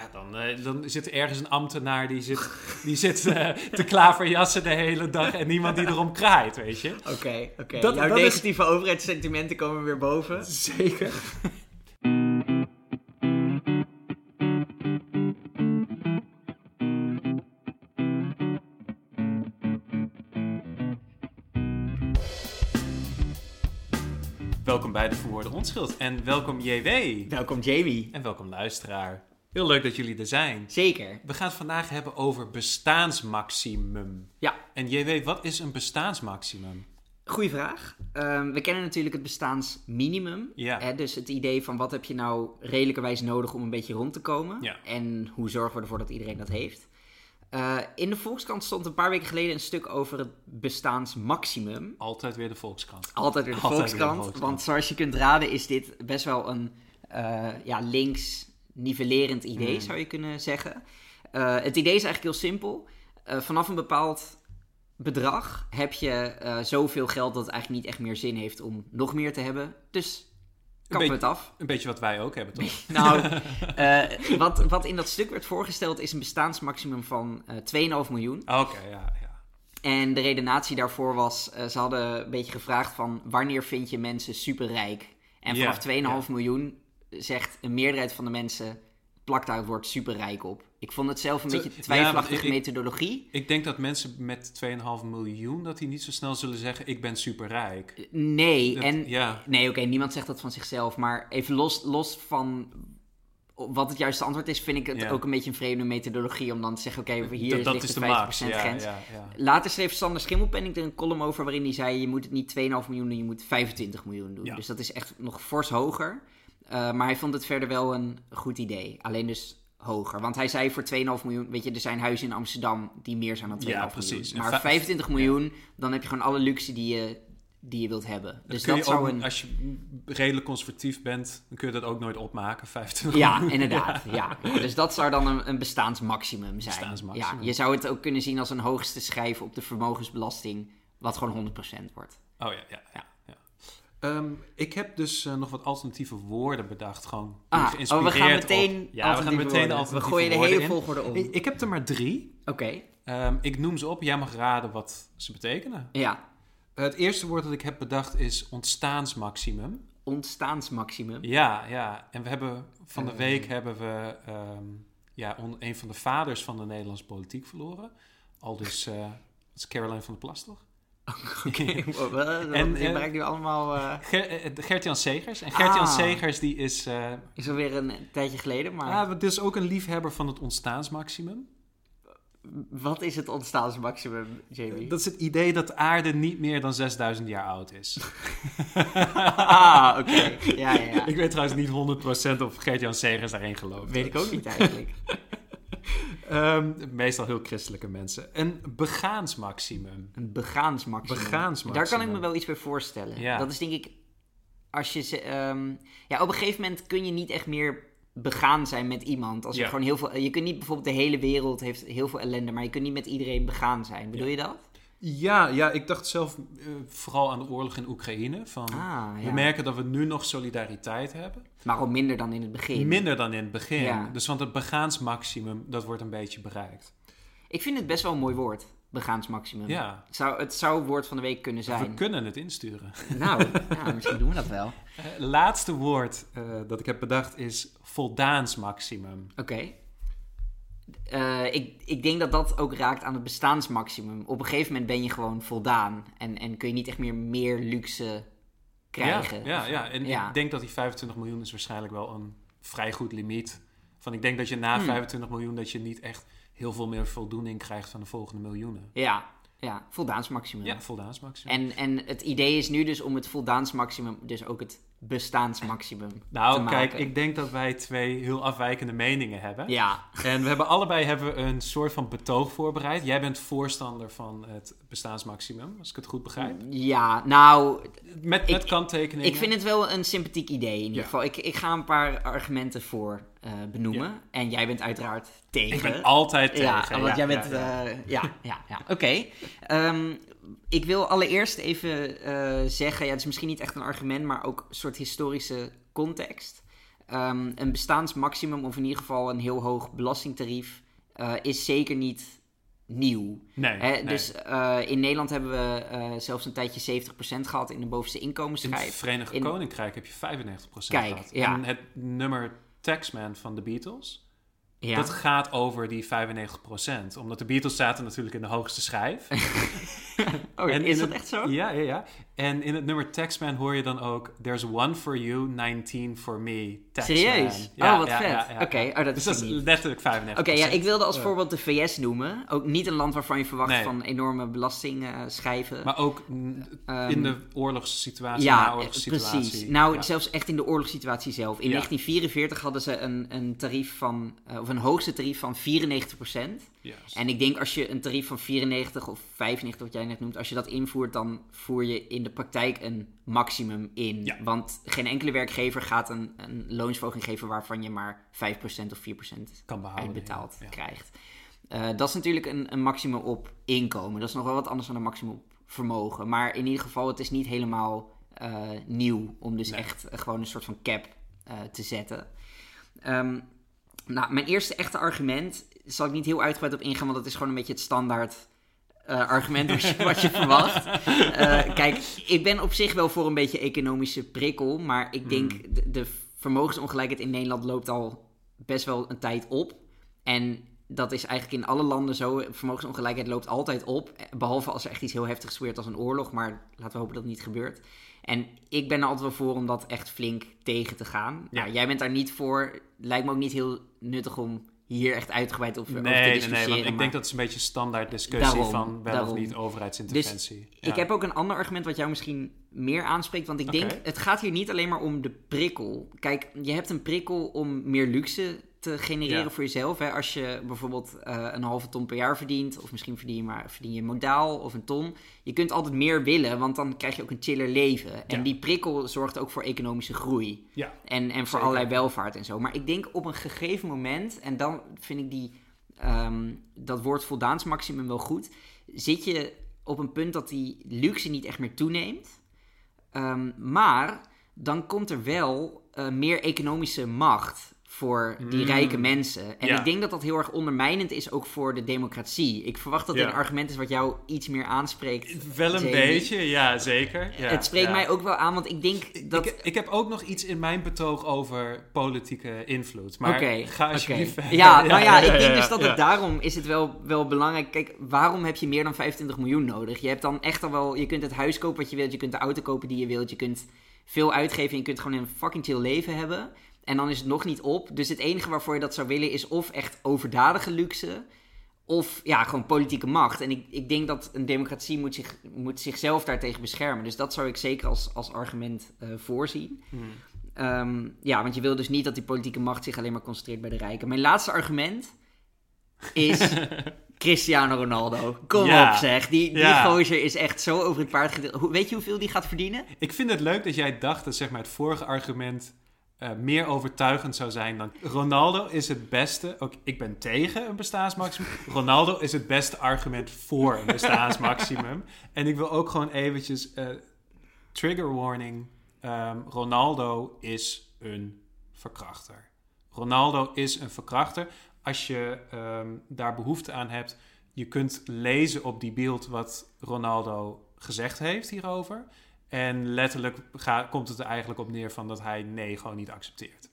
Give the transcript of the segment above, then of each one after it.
Ja, dan, eh, dan zit er ergens een ambtenaar die zit, die zit eh, te klaverjassen de hele dag en niemand die erom kraait, weet je. Oké, oké. Dat- Jouw dat is- negatieve overheidssentimenten komen weer boven. Zeker. Welkom bij de Verwoorde Onschuld en welkom JW Welkom Jamie. en welkom luisteraar. Heel leuk dat jullie er zijn. Zeker. We gaan het vandaag hebben over bestaansmaximum. Ja, En JW, wat is een bestaansmaximum? goeie vraag. Ehm, we kennen natuurlijk het bestaansminimum. Ja. Hè, dus het idee van wat heb je nou redelijkerwijs nodig om een beetje rond te komen. Ja. En hoe zorgen we ervoor dat iedereen dat heeft. Eh, in de Volkskrant stond een paar weken geleden een stuk over het bestaansmaximum. Altijd weer de Volkskrant. Altijd weer de Altijd weer de Volkskrant. Want zoals je kunt raden is dit best wel een eh, ja, links nivellerend idee, Hmm. zou je kunnen zeggen. Eh, het idee is eigenlijk heel simpel. Eh, vanaf een bepaald bedrag heb je eh, zoveel geld dat het eigenlijk niet echt meer zin heeft om nog meer te hebben. Dus kappen we het af. Een beetje wat wij ook hebben, toch? Nou, wat, wat in dat stuk werd voorgesteld is een bestaansmaximum van eh 2,5 miljoen. Oké, ja, ja. En de redenatie daarvoor was, ze hadden een beetje gevraagd van wanneer vind je mensen superrijk? En vanaf 2,5 miljoen zegt een meerderheid van de mensen, plakt daar het woord superrijk op. Ik vond het zelf een Te- beetje twijfelachtige ik- methodologie. Ik denk dat mensen met 2,5 miljoen, dat die niet zo snel zullen zeggen, ik ben superrijk. Nee, Dat- en ja. nee, oké, niemand zegt dat van zichzelf, maar even los, los van wat het juiste antwoord is, vind ik het Ja. ook een beetje een vreemde methodologie om dan te zeggen, oké, hier dat, dat ligt is de de 50% max. Ja, grens. Later schreef Sander Schimmelpenning er een column over waarin hij zei: je moet het niet 2,5 miljoen doen, je moet 25 miljoen doen. Dus dat is echt nog fors hoger. Uh, maar hij vond het verder wel een goed idee. Alleen dus hoger. Want hij zei voor 2,5 miljoen, weet je, er zijn huizen in Amsterdam die meer zijn dan 2,5 Ja, miljoen. Maar vijf- 25 miljoen, dan heb je gewoon alle luxe die je, die je wilt hebben. Dus dat je ook, zou een. Als je redelijk conservatief bent, dan kun je dat ook nooit opmaken, 25 Ja, miljoen. inderdaad. Ja. Dus dat zou dan een, een bestaansmaximum zijn. Bestaansmaximum. Ja, je zou het ook kunnen zien als een hoogste schijf op de vermogensbelasting, wat gewoon 100% wordt. Oh ja, ja. ja. Ehm, ik heb dus eh, nog wat alternatieve woorden bedacht, gewoon Ah, oh, we gaan op- meteen Ja, we gaan meteen de woorden. We gooien de hele in. volgorde om. Ik, ik heb er maar drie. Oké, Ehm, ik noem ze op, jij mag raden wat ze betekenen. ja. Het eerste woord dat ik heb bedacht is ontstaansmaximum. Ontstaansmaximum. Ja, ja. En we hebben van de Eh. week hebben we ehm, ja, on- een van de vaders van de Nederlandse politiek verloren. Al dus eh, dat is Caroline van der Plas, toch? Oké, en, En, je eh, nu allemaal... eh, Gert-Jan Segers. En Gert-Jan Ah. Segers die is, eh is alweer een tijdje geleden, maar ah, dus ook een liefhebber van het ontstaansmaximum. wat is het ontstaansmaximum, Jamie? Dat is het idee dat de aarde niet meer dan 6000 jaar oud is. ah, oké. Ja, ja, ja. Ik weet trouwens niet 100% of Gert-Jan Segers daarin gelooft. Weet ik ook niet eigenlijk. Ehm, meestal heel christelijke mensen. Een begaansmaximum. Een begaansmaximum. Begaansmaximum. Daar kan ik me wel iets bij voorstellen. Ja. Dat is denk ik... Als je ze, ehm, ja, op een gegeven moment kun je niet echt meer begaan zijn met iemand. Als je Ja. gewoon heel veel... Je kunt niet bijvoorbeeld de hele wereld heeft heel veel ellende, maar je kunt niet met iedereen begaan zijn. Bedoel je dat? Ja, ja, ik dacht zelf eh, vooral aan de oorlog in Oekraïne. Van, Ah, We merken dat we nu nog solidariteit hebben. Maar al minder dan in het begin. Minder dan in het begin. Ja. Dus want het begaansmaximum, dat wordt een beetje bereikt. Ik vind het best wel een mooi woord. Begaansmaximum. Ja, Het zou, het zou woord van de week kunnen we zijn. kunnen het insturen. Nou, ja, misschien doen we dat wel. Eh, laatste woord eh, dat ik heb bedacht is voldaansmaximum. Oké. Eh, ik, ik denk dat dat ook raakt aan het bestaansmaximum. Op een gegeven moment ben je gewoon voldaan. En, en kun je niet echt meer meer luxe krijgen. Ja, ja, ja. en Ja. ik denk dat die 25 miljoen is waarschijnlijk wel een vrij goed limiet. Van ik denk dat je na Hmm. 25 miljoen dat je niet echt heel veel meer voldoening krijgt van de volgende miljoenen. Ja, ja voldaansmaximum. Ja, voldaansmaximum. En, en het idee is nu dus om het voldaansmaximum, dus ook het bestaansmaximum Nou, kijk, ik denk dat wij twee heel afwijkende meningen hebben. Ja, En we hebben allebei hebben we een soort van betoog voorbereid. Jij bent voorstander van het bestaansmaximum, als ik het goed begrijp. ja nou, Met, Ik- met kanttekeningen. ik vind het wel een sympathiek idee in ieder Ja. geval. Ik, ik ga een paar argumenten voor eh, benoemen. En jij bent uiteraard tegen. Ik ben altijd tegen. Ja, want jij bent... ja, ja. eh, ja, ja, ja. Oké. Ehm, ik wil allereerst even eh, zeggen... Ja, het is misschien niet echt een argument... maar ook een soort historische context. ehm, een bestaansmaximum, of in ieder geval een heel hoog belastingtarief, eh, is zeker niet nieuw. Nee, Hè, nee. Dus eh, in Nederland hebben we zelfs een tijdje 70% gehad in de bovenste in het inkomensschijf. Verenigd in- Koninkrijk heb je 95% Kijk, gehad. ja. En het nummer Taxman van de Beatles, Ja. dat gaat over die 95%. Omdat de Beatles zaten natuurlijk in de hoogste schijf. oh, En is dat het- echt zo? Ja, ja, ja. En in het nummer Taxman hoor je dan ook... There's one for you, 19 for me, Taxman. Serieus? Ja, oh, wat ja, vet. Oké, oh, dat Dus is dat is letterlijk 95%. Oké, ja, ik wilde als voorbeeld de VS noemen. Ook niet een land waarvan je verwacht Nee. van enorme belastingschijven. Maar ook mm, Ehm, in de oorlogssituatie, ja, precies. Nou, zelfs echt in de oorlogssituatie zelf. In Ja. 1944 hadden ze een, een tarief van, eh, of een hoogste tarief van 94%. En ik denk als je een tarief van 94 of 95, wat jij net noemt, als je dat invoert, dan voer je in de praktijk een maximum in. Ja. Want geen enkele werkgever gaat een, een loonsverhoging geven waarvan je maar 5% of 4% kan behouden. uitbetaald ja. krijgt. Eh, dat is natuurlijk een, een maximum op inkomen. Dat is nog wel wat anders dan een maximum op vermogen. Maar in ieder geval, het is niet helemaal eh, nieuw om dus Nee. echt eh, gewoon een soort van cap te zetten. Ehm, nou, mijn eerste echte argument zal ik niet heel uitgebreid op ingaan, want dat is gewoon een beetje het standaard eh, argument wat je, wat je verwacht. Eh, kijk, ik ben op zich wel voor een beetje economische prikkel, maar ik denk Hmm. de, de vermogensongelijkheid in Nederland loopt al best wel een tijd op. En dat is eigenlijk in alle landen zo. Vermogensongelijkheid loopt altijd op. Behalve als er echt iets heel heftigs gebeurt als een oorlog. Maar laten we hopen dat het niet gebeurt. En ik ben er altijd wel voor om dat echt flink tegen te gaan. Ja. Nou, jij bent daar niet voor. Lijkt me ook niet heel nuttig om hier echt uitgebreid over, over te Nee, nee, discussiëren. nee, want ik maar- denk dat het een beetje standaard discussie Daarom, van wel daarom. of niet overheidsinterventie. Ja. Ik heb ook een ander argument wat jou misschien meer aanspreekt. Want ik denk, het gaat hier niet alleen maar om de prikkel. Kijk, je hebt een prikkel om meer luxe te genereren Ja. voor jezelf. Hè? Als je bijvoorbeeld eh, een halve ton per jaar verdient, of misschien verdien je maar verdien je modaal of een ton. Je kunt altijd meer willen, want dan krijg je ook een chiller leven. En die prikkel zorgt ook voor economische groei. Ja, En, en voor Zeker. allerlei welvaart en zo. Maar ik denk op een gegeven moment, en dan vind ik die, ehm, dat woord voldaansmaximum wel goed. Zit je op een punt dat die luxe niet echt meer toeneemt. Ehm, maar dan komt er wel eh, meer economische macht voor die Mm. rijke mensen. En Ja. ik denk dat dat heel erg ondermijnend is ook voor de democratie. Ik verwacht dat dit een argument is wat jou iets meer aanspreekt. wel een Jamie. beetje, ja, zeker. Ja, het spreekt mij ook wel aan, want ik denk dat... Ik, ik heb ook nog iets in mijn betoog over politieke invloed. Maar ga alsjeblieft verder. Ja, nou ja, ik denk ja, dus dat het daarom is het wel, wel belangrijk. Kijk, waarom heb je meer dan 25 miljoen nodig? Je hebt dan echt al wel, je kunt het huis kopen wat je wilt, je kunt de auto kopen die je wilt, je kunt veel uitgeven en je kunt gewoon een fucking chill leven hebben. En dan is het nog niet op. Dus het enige waarvoor je dat zou willen is of echt overdadige luxe, of ja, gewoon politieke macht. En ik, ik denk dat een democratie moet, zich, moet zichzelf daartegen beschermen. Dus dat zou ik zeker als, als argument eh, voorzien. Hmm. Ehm, ja, want je wil dus niet dat die politieke macht zich alleen maar concentreert bij de rijken. Mijn laatste argument is Cristiano Ronaldo. Kom Ja. op zeg, die, die Ja. gozer is echt zo over het paard gedeeld. Weet je hoeveel die gaat verdienen? Ik vind het leuk dat jij dacht dat zeg maar, het vorige argument eh, meer overtuigend zou zijn dan... Ronaldo is het beste... Ook, ik ben tegen een bestaansmaximum. Ronaldo is het beste argument voor een bestaansmaximum. en ik wil ook gewoon eventjes... eh, trigger warning. Ehm, Ronaldo is een verkrachter. Ronaldo is een verkrachter. Als je ehm, daar behoefte aan hebt... Je kunt lezen op die beeld wat Ronaldo gezegd heeft hierover. En letterlijk ga- komt het er eigenlijk op neer van dat hij nee gewoon niet accepteert.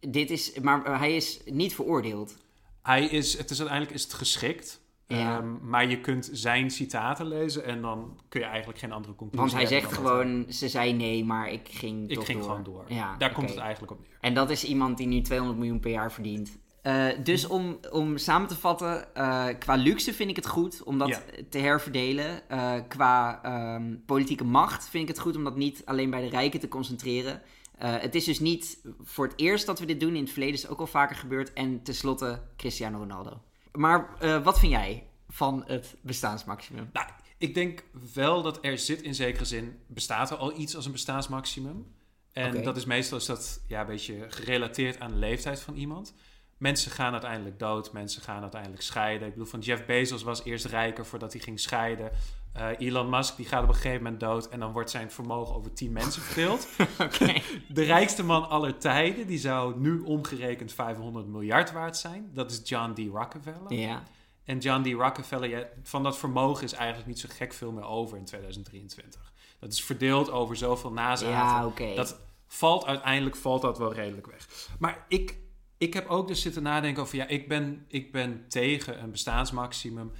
Dit is, maar hij is niet veroordeeld. Hij is, het is uiteindelijk is het geschikt. Ja. Ehm, maar je kunt zijn citaten lezen en dan kun je eigenlijk geen andere conclusie Want hij zegt gewoon, ze zei nee, maar ik ging Ik toch ging door. gewoon door. Ja, Daar komt het eigenlijk op neer. En dat is iemand die nu 200 miljoen per jaar verdient. Eh, dus om, om samen te vatten, eh, qua luxe vind ik het goed om dat Ja. te herverdelen. Eh, qua ehm, politieke macht vind ik het goed om dat niet alleen bij de rijken te concentreren. Het is dus niet voor het eerst dat we dit doen. In het verleden is het ook al vaker gebeurd. En tenslotte Cristiano Ronaldo. Maar wat vind jij van het bestaansmaximum? Nou, ik denk wel dat er zit in zekere zin, bestaat er al iets als een bestaansmaximum. En dat is meestal is dat ja, een beetje gerelateerd aan de leeftijd van iemand. Mensen gaan uiteindelijk dood, mensen gaan uiteindelijk scheiden. Ik bedoel, van Jeff Bezos was eerst rijker voordat hij ging scheiden. Eh, Elon Musk die gaat op een gegeven moment dood en dan wordt zijn vermogen over 10 mensen verdeeld. Oké. De rijkste man aller tijden, die zou nu omgerekend 500 miljard waard zijn. Dat is John D. Rockefeller. Ja. En John D. Rockefeller, ja, van dat vermogen is eigenlijk niet zo gek veel meer over in 2023. Dat is verdeeld over zoveel nazaten. Ja, oké. Dat valt uiteindelijk valt dat wel redelijk weg. Maar ik, ik heb ook dus zitten nadenken over, ja, ik ben, ik ben tegen een bestaansmaximum.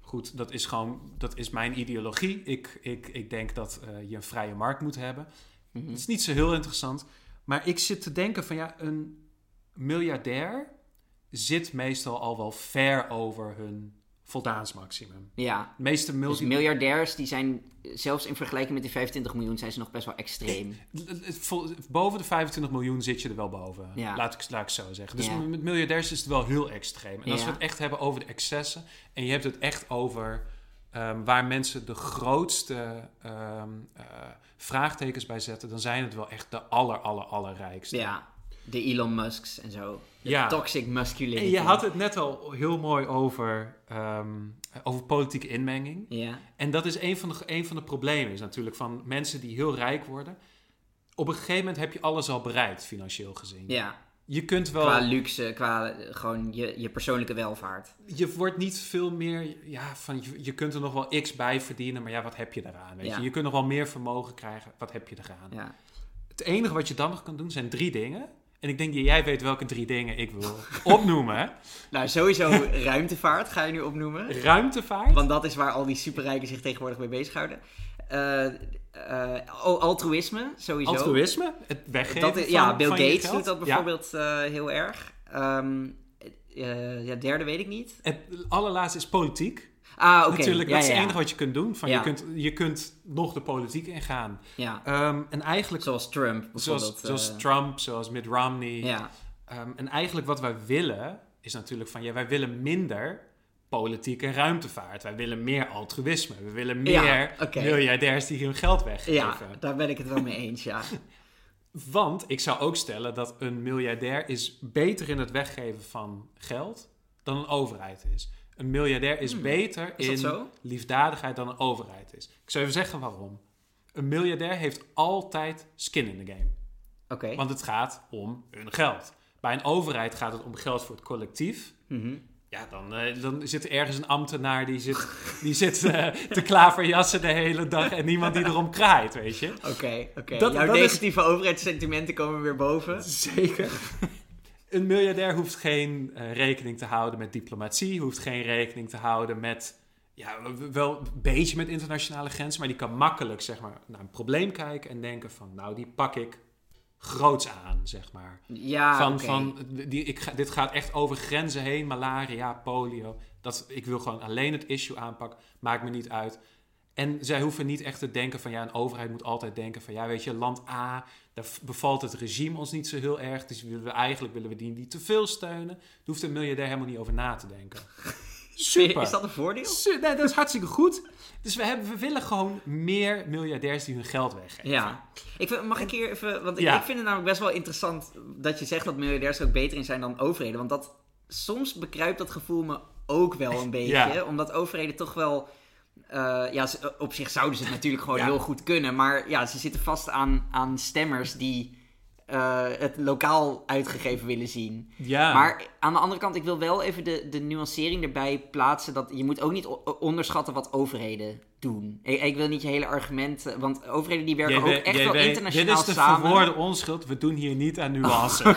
Goed, dat is gewoon, dat is mijn ideologie. Ik, ik, ik denk dat eh, je een vrije markt moet hebben. Mhm. Het is niet zo heel interessant. Maar ik zit te denken van, ja, een miljardair zit meestal al wel ver over hun voldaansmaximum. Ja. De meeste Dus miljardairs, die zijn, zelfs in vergelijking met die 25 miljoen, zijn ze nog best wel extreem. Boven de 25 miljoen zit je er wel boven. Ja. Laat, ik, laat ik zo zeggen. Dus Ja. met miljardairs is het wel heel extreem. En als Ja. we het echt hebben over de excessen. En je hebt het echt over ehm, waar mensen de grootste ehm, eh, vraagtekens bij zetten. Dan zijn het wel echt de aller, aller, allerrijkste. Ja. De Elon Musks en zo. De Ja. toxic masculinity. En je had het net al heel mooi over, ehm, over politieke inmenging. Ja. En dat is een van, de, een van de problemen is natuurlijk van mensen die heel rijk worden. Op een gegeven moment heb je alles al bereikt, financieel gezien. Ja. Je kunt wel... Qua luxe, qua eh, gewoon je, je persoonlijke welvaart. je wordt niet veel meer, ja, van je, je kunt er nog wel x bij verdienen, maar ja, wat heb je daaraan? Weet Ja. je? je kunt nog wel meer vermogen krijgen, wat heb je eraan? Ja. Het enige wat je dan nog kan doen zijn drie dingen. En ik denk dat jij weet welke drie dingen ik wil opnoemen. Nou, sowieso ruimtevaart ga je nu opnoemen. Ruimtevaart. Want dat is waar al die superrijken zich tegenwoordig mee bezighouden. Eh, eh, altruïsme, sowieso. Altruïsme, het weggeven Dat van, ja, Bill van Gates doet dat Ja. bijvoorbeeld eh, heel erg. Eh, ja, derde weet ik niet. Het allerlaatste is politiek. Ah, oké. Natuurlijk, ja, dat is het enige wat je kunt doen. Van, je, kunt, je kunt nog de politiek ingaan. Ja, Ehm, en eigenlijk, zoals Trump zoals, zoals eh, Trump, zoals Mitt Romney. Ja, Ehm, en eigenlijk wat wij willen, is natuurlijk van... Ja, wij willen minder politiek en ruimtevaart. Wij willen meer altruïsme. We willen Ja, meer miljardairs die hun geld weggeven. ja, daar ben ik het wel mee eens, ja. Want ik zou ook stellen dat een miljardair is beter in het weggeven van geld dan een overheid is. Een miljardair is Hmm, beter is in liefdadigheid dan een overheid is. Ik zou even zeggen waarom. Een miljardair heeft altijd skin in the game. Oké. Want het gaat om hun geld. Bij een overheid gaat het om geld voor het collectief. Mhm. Ja, dan, eh, dan zit er ergens een ambtenaar die zit, die zit eh, te klaverjassen de hele dag en niemand die erom kraait, weet je. Oké, oké. Dat- Jouw dat is- negatieve overheidssentimenten komen weer boven. Zeker. Een miljardair hoeft geen eh, rekening te houden met diplomatie, hoeft geen rekening te houden met, ja, wel een beetje met internationale grenzen, maar die kan makkelijk, zeg maar, naar een probleem kijken en denken van, nou, die pak ik groots aan, zeg maar. Ja, van, van die, ik ga, dit gaat echt over grenzen heen, malaria, polio. Dat, ik wil gewoon alleen het issue aanpakken, maakt me niet uit. En zij hoeven niet echt te denken van ja, een overheid moet altijd denken van ja, weet je, land A, daar bevalt het regime ons niet zo heel erg. Dus willen we, eigenlijk willen we die niet te veel steunen. Daar hoeft een miljardair helemaal niet over na te denken. Super. Is dat een voordeel? Nee, dat is hartstikke goed. Dus we, hebben, we willen gewoon meer miljardairs die hun geld weggeven. Ja. Ik vind, mag ik hier even... Want ik, Ja. ik vind het namelijk best wel interessant dat je zegt dat miljardairs er ook beter in zijn dan overheden. Want dat, soms bekruipt dat gevoel me ook wel een beetje. Ja. Omdat overheden toch wel... eh, ja, op zich zouden ze het natuurlijk gewoon Ja. heel goed kunnen. Maar ja, ze zitten vast aan, aan stemmers die eh, het lokaal uitgegeven willen zien. Ja. Maar aan de andere kant, ik wil wel even de, de nuancering erbij plaatsen. Dat je moet ook niet onderschatten wat overheden doen. Ik, ik wil niet je hele argument... eh, Want overheden die werken Jij ook echt wel weet, internationaal Dit is de samen. verwoorde onschuld. We doen hier niet aan nuance.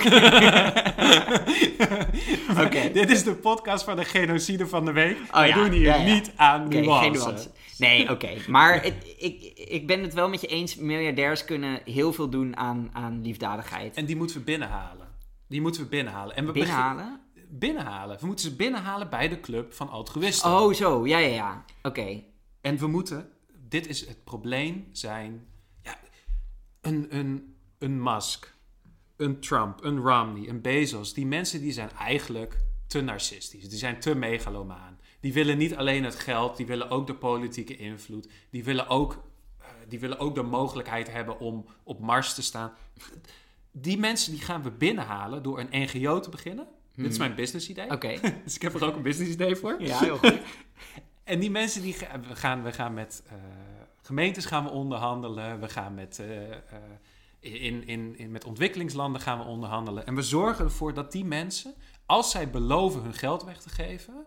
Oké. dit is de podcast van de genocide van de week. Oh We ja, doen hier ja, ja. niet aan nuance. geen nuance. Nee, oké. Maar het, ik, ik ben het wel met je eens. Miljardairs kunnen heel veel doen aan, aan liefdadigheid. En die moeten we binnenhalen. Die moeten we binnenhalen. En we Binnenhalen? binnenhalen. We moeten ze binnenhalen bij de club van altruïsten. Oh, zo. Ja, ja, ja. Oké. En we moeten, dit is het probleem, zijn ja, een, een, een Musk, een Trump, een Romney, een Bezos. Die mensen die zijn eigenlijk te narcistisch. Die zijn te megalomaan. Die willen niet alleen het geld, die willen ook de politieke invloed. Die willen ook, eh, die willen ook de mogelijkheid hebben om op Mars te staan. Die mensen die gaan we binnenhalen door een NGO te beginnen. Dit is mijn business idee. Oké. Dus ik heb er ook een business idee voor. Ja, heel goed. En die mensen die we gaan, we gaan met eh, gemeentes gaan we onderhandelen. We gaan met, eh, in, in, in, met ontwikkelingslanden gaan we onderhandelen. En we zorgen ervoor dat die mensen, als zij beloven hun geld weg te geven,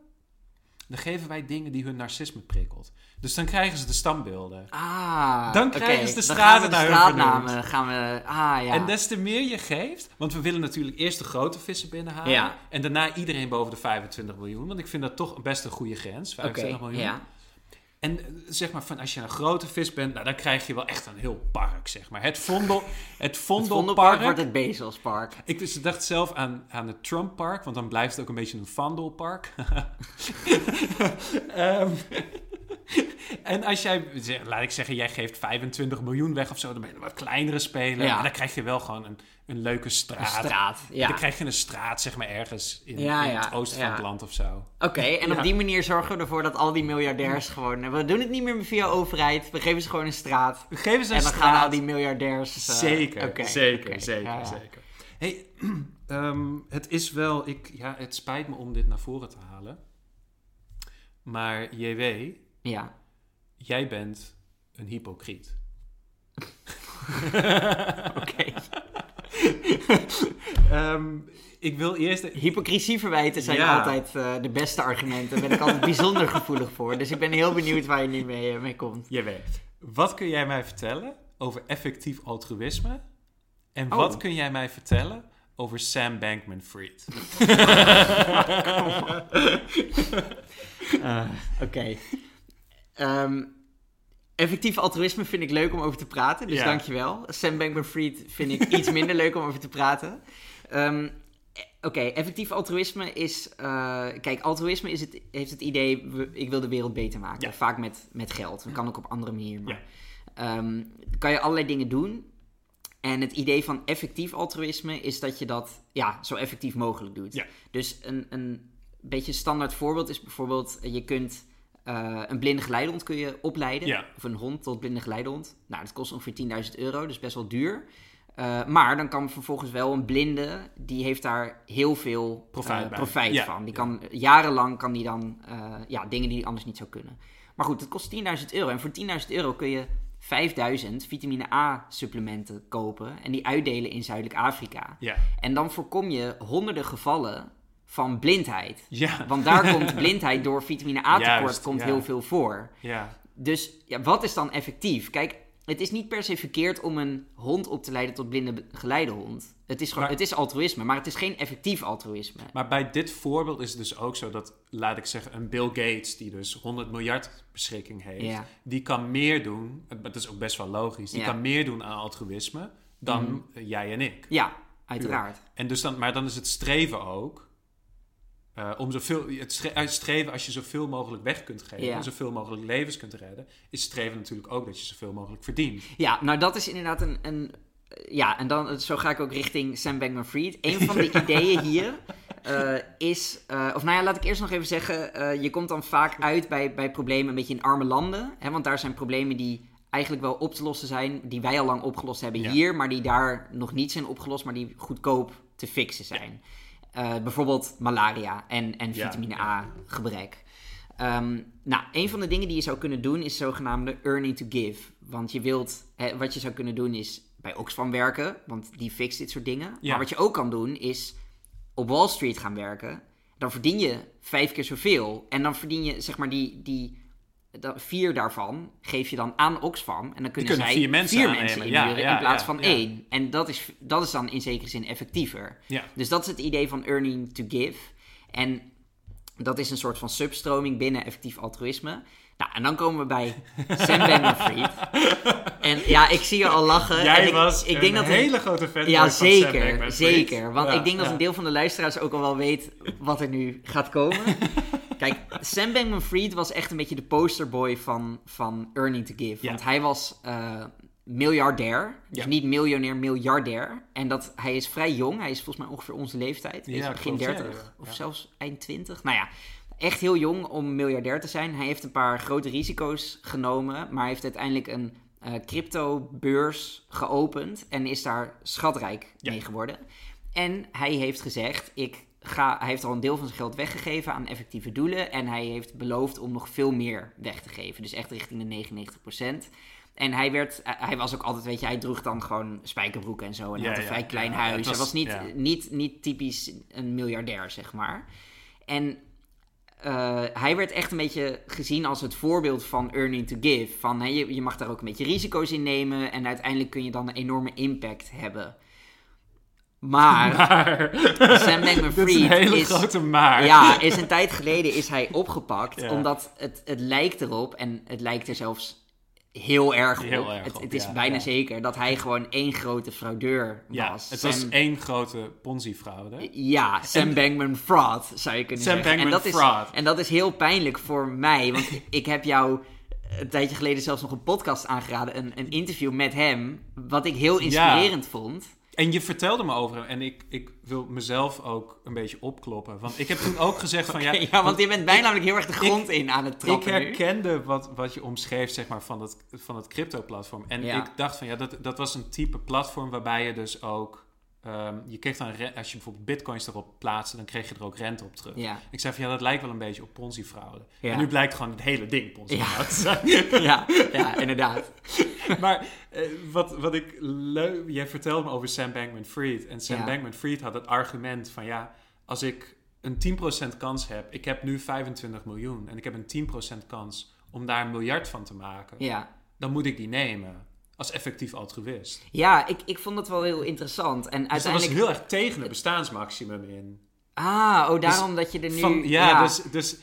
dan geven wij dingen die hun narcisme prikkelt. Dus dan krijgen ze de standbeelden. Ah, Dan krijgen ze de straten naar hun straatnamen. gaan we... Ah, ja. En des te meer je geeft, want we willen natuurlijk eerst de grote vissen binnenhalen. Ja. En daarna iedereen boven de 25 miljoen. Want ik vind dat toch best een goede grens, Oké, 25 miljoen. ja. En eh, zeg maar, van als je een grote vis bent, nou, dan krijg je wel echt een heel park, zeg maar. Het, vondel, het Het Vondelpark. Vondelpark wordt het Bezelspark. Ik dus dacht zelf aan, aan het Trump-park, want dan blijft het ook een beetje een Vandelpark. Ehm, en als jij, laat ik zeggen, jij geeft 25 miljoen weg of zo, dan ben je een wat kleinere speler. Ja. En dan krijg je wel gewoon een, een leuke Een straat. straat, ja. Dan krijg je een straat, zeg maar, ergens in, Ja, in het oosten van het land of zo. Oké, en op die manier zorgen we ervoor dat al die miljardairs gewoon... We doen het niet meer via overheid, we geven ze gewoon een straat. Geef ze een En dan straat. gaan al die miljardairs... eh, Zeker, oké, zeker, zeker, zeker. Hey, ehm, het is wel, ik, ja, het spijt me om dit naar voren te halen. Maar JW, Ja. jij bent een hypocriet. Oké. Ehm, ik wil eerst... Hypocrisieverwijten zijn Ja. altijd eh, de beste argumenten. Daar ben ik altijd bijzonder gevoelig voor. Dus ik ben heel benieuwd waar je nu mee, eh, mee komt. JW, wat kun jij mij vertellen over effectief altruïsme? En Oh. wat kun jij mij vertellen over Sam Bankman-Fried? Eh, Oké. Ehm, effectief altruïsme vind ik leuk om over te praten, dus Ja. dankjewel. Sam Bankman-Fried vind ik iets minder leuk om over te praten. Ehm, eh, Oké, effectief altruïsme is... eh, kijk, altruïsme is het, heeft het idee, ik wil de wereld beter maken. Ja. Vaak met, met geld. Dat kan ook op andere manieren. Maar, Ja. Ehm, kan je allerlei dingen doen. En het idee van effectief altruïsme is dat je dat ja, zo effectief mogelijk doet. Ja. Dus een, een beetje standaard voorbeeld is bijvoorbeeld... je kunt eh, een blinde geleidehond kun je opleiden. Ja. Of een hond tot blinde geleidehond. Nou, dat kost ongeveer 10.000 euro, dus best wel duur. Eh, maar dan kan vervolgens wel een blinde, die heeft daar heel veel Profijt eh, profijt Ja. van. Die kan, jarenlang kan die dan ja, dingen die hij anders niet zou kunnen. Maar goed, het kost 10.000 euro. En voor 10.000 euro kun je 5000 vitamine A supplementen kopen en die uitdelen in Zuidelijk Afrika. Ja. En dan voorkom je honderden gevallen van blindheid. Ja. Want daar komt blindheid door vitamine A tekort Juist, komt ja. heel veel voor. Ja. Dus ja, wat is dan effectief? Kijk, het is niet per se verkeerd om een hond op te leiden tot blinde geleidehond. Het is, gewoon, Maar- het is altruïsme, maar het is geen effectief altruïsme. Maar bij dit voorbeeld is het dus ook zo dat, laat ik zeggen, een Bill Gates, die dus 100 miljard beschikking heeft, Ja. die kan meer doen, dat is ook best wel logisch, die Ja. kan meer doen aan altruïsme dan Mhm. jij en ik. Ja, uiteraard. En dus dan, maar dan is het streven ook, eh, om zoveel, het stre- het streven als je zoveel mogelijk weg kunt geven, Ja. en zoveel mogelijk levens kunt redden, is streven natuurlijk ook dat je zoveel mogelijk verdient. Ja, nou dat is inderdaad een... een ja, en dan, zo ga ik ook richting Sam Bankman-Fried. Een van de ideeën hier eh, is... eh, of nou ja, laat ik eerst nog even zeggen... eh, je komt dan vaak uit bij, bij problemen een beetje in arme landen. Hè, want daar zijn problemen die eigenlijk wel op te lossen zijn... die wij al lang opgelost hebben Ja. hier... maar die daar nog niet zijn opgelost... maar die goedkoop te fixen zijn. Eh, bijvoorbeeld malaria en, en Ja. vitamine A gebrek. Ehm, nou, een van de dingen die je zou kunnen doen is zogenaamde earning to give. Want je wilt, hè, wat je zou kunnen doen is bij Oxfam werken, want die fixt dit soort dingen. Ja. Maar wat je ook kan doen is op Wall Street gaan werken. Dan verdien je vijf keer zoveel. En dan verdien je, zeg maar, die, die dat, vier daarvan geef je dan aan Oxfam. En dan kunnen, kunnen zij vier mensen aannemen. inhuren Ja, ja, in plaats van ja. één. En dat is, dat is dan in zekere zin effectiever. Ja. Dus dat is het idee van earning to give. En dat is een soort van substroming binnen effectief altruïsme. Nou, en dan komen we bij Sam Bankman-Fried. En ja, ik zie je al lachen. en Jij ik, was ik een denk dat een- hele grote fan ja, van Sam zeker, zeker. Want ik denk dat een deel van de luisteraars ook al wel weet wat er nu gaat komen. Kijk, Sam Bankman-Fried was echt een beetje de posterboy van, van Earning to Give. Ja. Want hij was eh, miljardair. Dus Ja. niet miljonair, miljardair. En dat, hij is vrij jong. Hij is volgens mij ongeveer onze leeftijd. Ja, begin klopt, ja, 30 ja. of zelfs eind 20. Nou ja, echt heel jong om miljardair te zijn. Hij heeft een paar grote risico's genomen. Maar hij heeft uiteindelijk een eh, crypto-beurs geopend. En is daar schatrijk mee geworden. En hij heeft gezegd: Ik ga, hij heeft al een deel van zijn geld weggegeven aan effectieve doelen. En hij heeft beloofd om nog veel meer weg te geven. Dus echt richting de 99%. En hij, werd, eh, hij was ook altijd, weet je, hij droeg dan gewoon spijkerbroeken en zo. En Ja, had een ja. vrij klein Ja, huis. hij was- niet, niet, niet typisch een miljardair, zeg maar. En eh, hij werd echt een beetje gezien als het voorbeeld van earning to give. Van, hè, je, je mag daar ook een beetje risico's in nemen en uiteindelijk kun je dan een enorme impact hebben. Maar Maar, Sam dit is een Bankman-Fried hele is, grote maar. ja, is een tijd geleden is hij opgepakt. Ja. Omdat het, het lijkt erop, en het lijkt er zelfs heel erg op. Heel erg het, op, het is ja, bijna ja. zeker dat hij gewoon één grote fraudeur Ja, was. het Sam- was één grote Ponzi-fraude. ja, Sam En- Bankman Fraud, zou je kunnen Sam zeggen. en, Bankman dat is, Fraud. en dat is heel pijnlijk voor mij, want ik heb jou een tijdje geleden zelfs nog een podcast aangeraden, een, een interview met hem, wat ik heel inspirerend vond. En je vertelde me over hem en ik, ik wil mezelf ook een beetje opkloppen. Want ik heb toen ook gezegd van ja... Ja, want je bent bijna namelijk heel erg de grond in aan het Ik trappen nu. herkende wat, wat je omschreef zeg maar, van het, van het crypto-platform. En Ja. ik dacht van ja, dat, dat was een type platform waarbij je dus ook... ehm, je kreeg dan, als je bijvoorbeeld bitcoins erop plaatste, dan kreeg je er ook rente op terug. Ja. Ik zei van ja, dat lijkt wel een beetje op Ponzi-fraude. Ja. En nu blijkt gewoon het hele ding Ponzi-fraude Ja. ja, ja, inderdaad. maar eh, wat, wat ik leuk... Jij vertelde me over Sam Bankman-Fried. En Sam Ja. Bankman-Fried had het argument van ja, als ik een 10% kans heb... Ik heb nu 25 miljoen en ik heb een 10% kans om daar een miljard van te maken. Ja, Dan moet ik die nemen. Als effectief altruïst. ja ik, ik vond dat wel heel interessant. En Dus dat was uiteindelijk... heel erg tegen het bestaansmaximum in. Ah, oh, daarom dat je er nu... Van, ja, Dus, dus,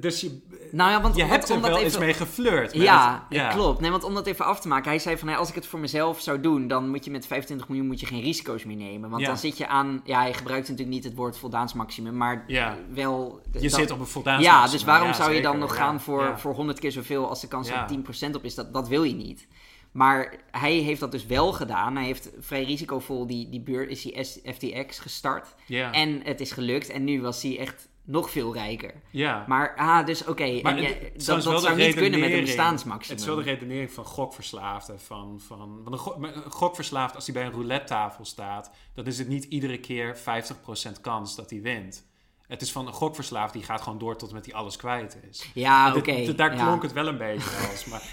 dus je, Nou ja, want je hebt er dat wel eens mee geflirt. met Ja, het- ja, klopt. Nee, want om dat even af te maken. Hij zei van, hey, als ik het voor mezelf zou doen, dan moet je met 25 miljoen moet je geen risico's meer nemen. Want Ja. dan zit je aan, ja, hij gebruikt natuurlijk niet het woord voldaansmaximum, maar Ja. wel... Je dan- zit op een voldaan. Ja, dus waarom zou je dan nog gaan voor, voor 100 keer zoveel als de kans er 10% op is? Dat, dat wil je niet. Maar hij heeft dat dus wel gedaan. Hij heeft vrij risicovol die, die beur, is die S- FTX gestart. En het is gelukt. En nu was hij echt nog veel rijker. ja. Maar, ah, dus oké. Het is dat, zou niet kunnen met een bestaansmaximum. Het is wel de redenering van gokverslaafden. Van, van, want een, een gokverslaafd, als hij bij een roulette tafel staat, dan is het niet iedere keer 50% kans dat hij wint. Het is van een gokverslaafd die gaat gewoon door tot met hij alles kwijt is. Ja, oké. daar ja. klonk het wel een beetje als. Maar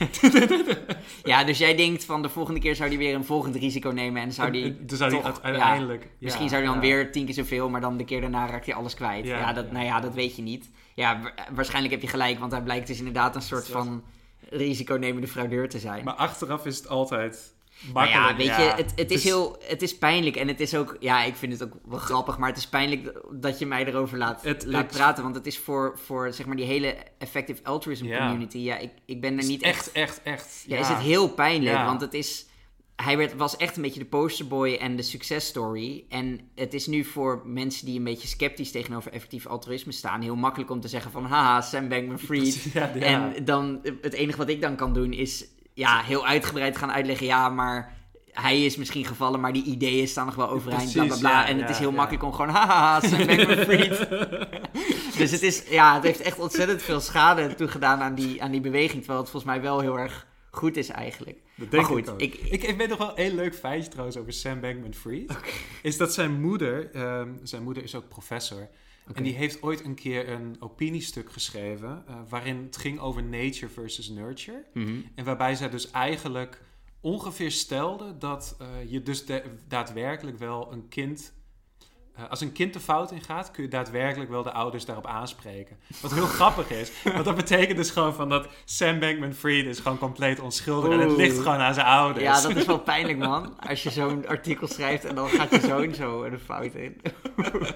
Ja, dus jij denkt van de volgende keer zou hij weer een volgend risico nemen en zou die dan zou toch- uite- uiteindelijk. ja, Misschien zou hij dan weer tien keer zoveel, maar dan de keer daarna raakt hij alles kwijt. Ja, dat. Nou ja, dat weet je niet. Ja, wa- waarschijnlijk heb je gelijk, want hij blijkt dus inderdaad een soort van risiconemende fraudeur te zijn. Maar achteraf is het altijd. Nou ja, weet ja. je, het, het is Dus- heel, het is pijnlijk en het is ook, ja, ik vind het ook wel grappig, maar het is pijnlijk dat je mij erover laat, Het- laat het- praten, want het is voor, voor, zeg maar, die hele effective altruism Ja. community, ja, ik, ik ben er niet echt, echt, echt. ja, is het heel pijnlijk, want het is... Hij werd, was echt een beetje de posterboy en de successtory. En het is nu voor mensen die een beetje sceptisch tegenover effectief altruïsme staan... heel makkelijk om te zeggen van... Haha, Sam Bankman-Fried. En dan, het enige wat ik dan kan doen is... Ja, heel uitgebreid gaan uitleggen... Ja, maar hij is misschien gevallen, maar die ideeën staan nog wel overeind. bla, bla, Precies, bla. ja, en het ja, is heel ja. makkelijk om gewoon... Haha, Sam Bankman-Fried. dus het is... Ja, het heeft echt ontzettend veel schade toegedaan aan die, aan die beweging. Terwijl het volgens mij wel heel erg goed is eigenlijk. Dat denk maar goed, ik ook. ik, Ik, ik weet nog wel een leuk feitje trouwens over Sam Bankman-Fried. Is dat zijn moeder, ehm, zijn moeder is ook professor. En die heeft ooit een keer een opiniestuk geschreven. eh, waarin het ging over nature versus nurture. Mhm. En waarbij zij dus eigenlijk ongeveer stelde dat eh, je dus daadwerkelijk wel een kind. Eh, als een kind de fout ingaat, kun je daadwerkelijk wel de ouders daarop aanspreken. Wat heel grappig is. Want dat betekent dus gewoon van dat Sam Bankman-Fried is gewoon compleet onschuldig. En het ligt gewoon aan zijn ouders. Ja, dat is wel pijnlijk, man. Als je zo'n artikel schrijft en dan gaat je zoon zo er fout in.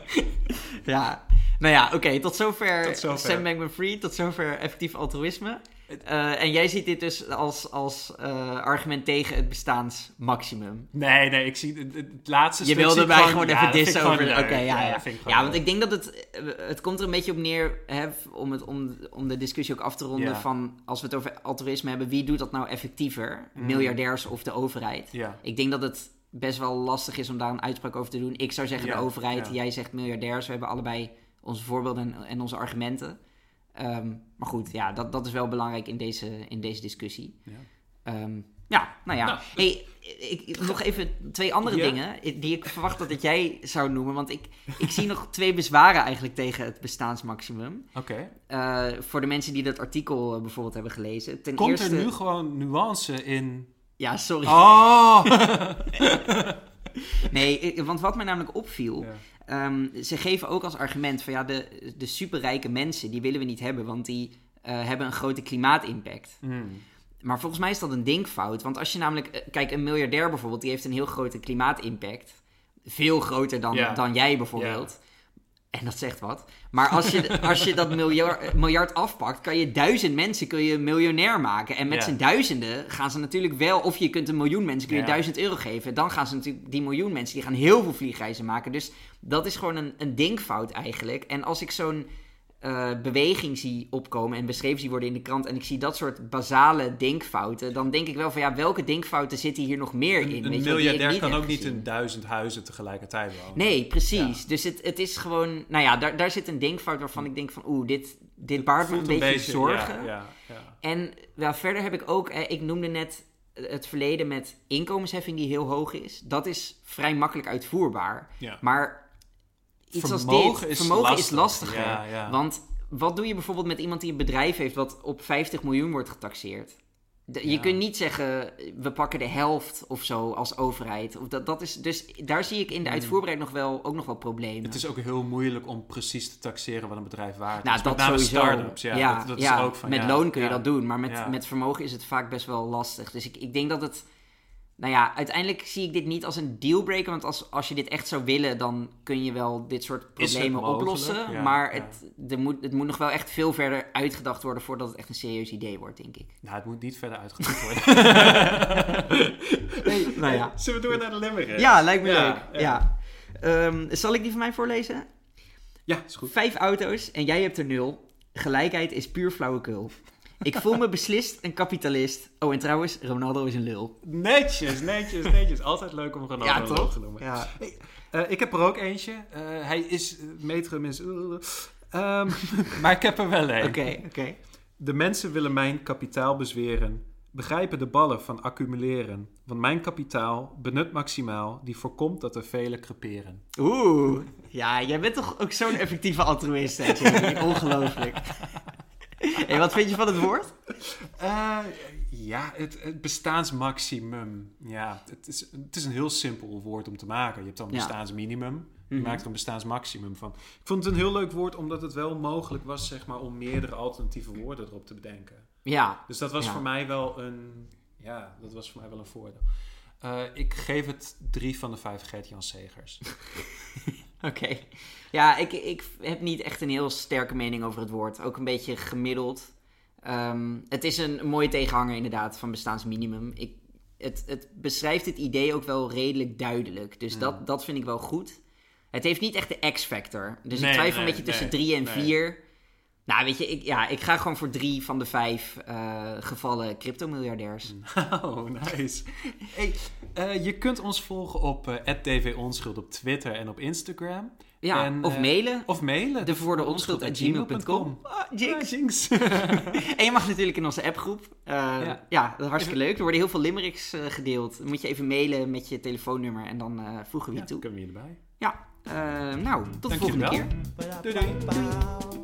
ja, nou ja, oké, tot zover, Tot zover. Sam Bankman-Fried, tot zover effectief altruïsme. Eh, en jij ziet dit dus als, als eh, argument tegen het bestaansmaximum. Nee, nee, ik zie het, het laatste Je wilde mij gewoon ja, even dissen over... gewoon Oké, ja, ja. gewoon Ja, want ik denk dat het... eh, Het komt er een beetje op neer, hè, om, het, om, om de discussie ook af te ronden... Van als we het over altruïsme hebben, wie doet dat nou effectiever? Mm. Miljardairs of de overheid? Ja, Ik denk dat het best wel lastig is om daar een uitspraak over te doen. Ik zou zeggen de overheid, jij zegt miljardairs. We hebben allebei onze voorbeelden en, en onze argumenten. Ehm, maar goed, ja, dat, dat is wel belangrijk in deze, in deze discussie. ja. Ehm, Ja, nou ja. Nou, hey, ik, ik- nog even twee andere Ja? dingen die ik verwacht dat jij zou noemen. Want ik, ik zie nog twee bezwaren eigenlijk tegen het bestaansmaximum. Oké. Eh, voor de mensen die dat artikel eh, bijvoorbeeld hebben gelezen. Ten Komt eerste... er nu gewoon nuance in? Ja, sorry. Oh! Nee, want wat mij namelijk opviel... Ja. Ehm, ze geven ook als argument van ja, de, de superrijke mensen, die willen we niet hebben, want die eh, hebben een grote klimaatimpact. Hmm. Maar volgens mij is dat een denkfout. Want als je namelijk, eh, kijk, een miljardair bijvoorbeeld, die heeft een heel grote klimaatimpact. Veel groter dan, Ja. dan jij bijvoorbeeld. En dat zegt wat. Maar als je, als je dat miljard, miljard afpakt, kan je duizend mensen kun je miljonair maken. En met Ja. z'n duizenden gaan ze natuurlijk wel... Of je kunt een miljoen mensen kun je Ja. duizend euro geven. Dan gaan ze natuurlijk, die miljoen mensen, die gaan heel veel vliegreizen maken. Dus dat is gewoon een, een denkfout eigenlijk. En als ik zo'n eh, beweging zie opkomen en beschreven zie worden in de krant... en ik zie dat soort basale denkfouten... dan denk ik wel van ja, welke denkfouten zitten hier nog meer in? Een, een wel, miljardair kan ook niet in duizend huizen tegelijkertijd wonen. Nee, precies. Dus het, het is gewoon... Nou ja, daar, daar zit een denkfout waarvan ik denk van... Oeh, dit, dit baart me een beetje, zorgen. Ja, ja. En ja, verder heb ik ook... eh, ik noemde net het verleden met inkomensheffing die heel hoog is. Dat is vrij makkelijk uitvoerbaar. Maar iets als Vermogen dit... is vermogen is lastig. lastiger. Ja, ja. Want wat doe je bijvoorbeeld met iemand die een bedrijf heeft... wat op 50 miljoen wordt getaxeerd? De- je kunt niet zeggen, we pakken de helft of zo als overheid. Of dat, dat is, dus daar zie ik in de uitvoerbaarheid nog wel, ook nog wel problemen. Hmm. Het is ook heel moeilijk om precies te taxeren wat een bedrijf waard Nou, is. dat Met name start-ups. Ja, dat, dat ja, is ook van, met loon kun je dat doen, maar met, met vermogen is het vaak best wel lastig. Dus ik, ik denk dat het... Nou ja, uiteindelijk zie ik dit niet als een dealbreaker. Want als, als je dit echt zou willen, dan kun je wel dit soort problemen mogelijk? oplossen. Ja, maar ja. het, er moet, het moet nog wel echt veel verder uitgedacht worden voordat het echt een serieus idee wordt, denk ik. Nou, het moet niet verder uitgevoerd worden. nou ja. Zullen we door naar de limerick? Ja, lijkt me Ja, leuk. ja. Ja. Ehm, zal ik die van mij voorlezen? Ja, is goed. Vijf auto's en jij hebt er nul. Gelijkheid is puur flauwekul. Ik voel me beslist een kapitalist. Oh, en trouwens, Ronaldo is een lul. Netjes, netjes, netjes. Altijd leuk om Ronaldo Ja, een toch? lul te noemen. Ja. Eh, ik heb er ook eentje. Eh, hij is uh, metrum is... Ehm, maar ik heb er wel een. Oké, oké. De mensen willen mijn kapitaal bezweren. Begrijpen de ballen van accumuleren. Want mijn kapitaal benut maximaal. Die voorkomt dat er velen creperen. Oeh. Ja, jij bent toch ook zo'n effectieve altruïst, hè? Ongelooflijk. hey, wat vind je van het woord? Eh, ja, het, het bestaansmaximum. Ja, het is, het is een heel simpel woord om te maken. Je hebt dan bestaansminimum. Je Mhm. maakt er een bestaansmaximum van. Ik vond het een heel leuk woord, omdat het wel mogelijk was zeg maar, om meerdere alternatieve woorden erop te bedenken. Ja. Dus dat was Ja. voor mij wel een, ja, dat was voor mij wel een voordeel. Eh, ik geef het drie van de vijf Gert-Jan Segers. Oké. Ja, ik, ik heb niet echt een heel sterke mening over het woord. Ook een beetje gemiddeld. Ehm, het is een, mooie tegenhanger inderdaad van bestaansminimum. Ik, het, het beschrijft het idee ook wel redelijk duidelijk. Dus Ja. dat, dat vind ik wel goed. Het heeft niet echt de X-factor. Dus Nee, ik twijfel nee, een beetje tussen drie en vier. Nou, weet je, ik, ja, ik ga gewoon voor drie van de vijf eh, gevallen crypto-miljardairs. Oh, nice. Hey, eh, je kunt ons volgen op eh @dvonschuld op Twitter en op Instagram. Ja, En, of mailen. Of mailen. De voor de onschuld at gmail.com. Ah, jinx. Ja, jinx. En je mag natuurlijk in onze appgroep. Eh, ja. Ja. dat is hartstikke leuk. Er worden heel veel limericks gedeeld. Dan moet je even mailen met je telefoonnummer en dan eh, voegen we je ja, toe. kunnen we hierbij. Ja, eh, nou, tot de volgende keer. Doei doei.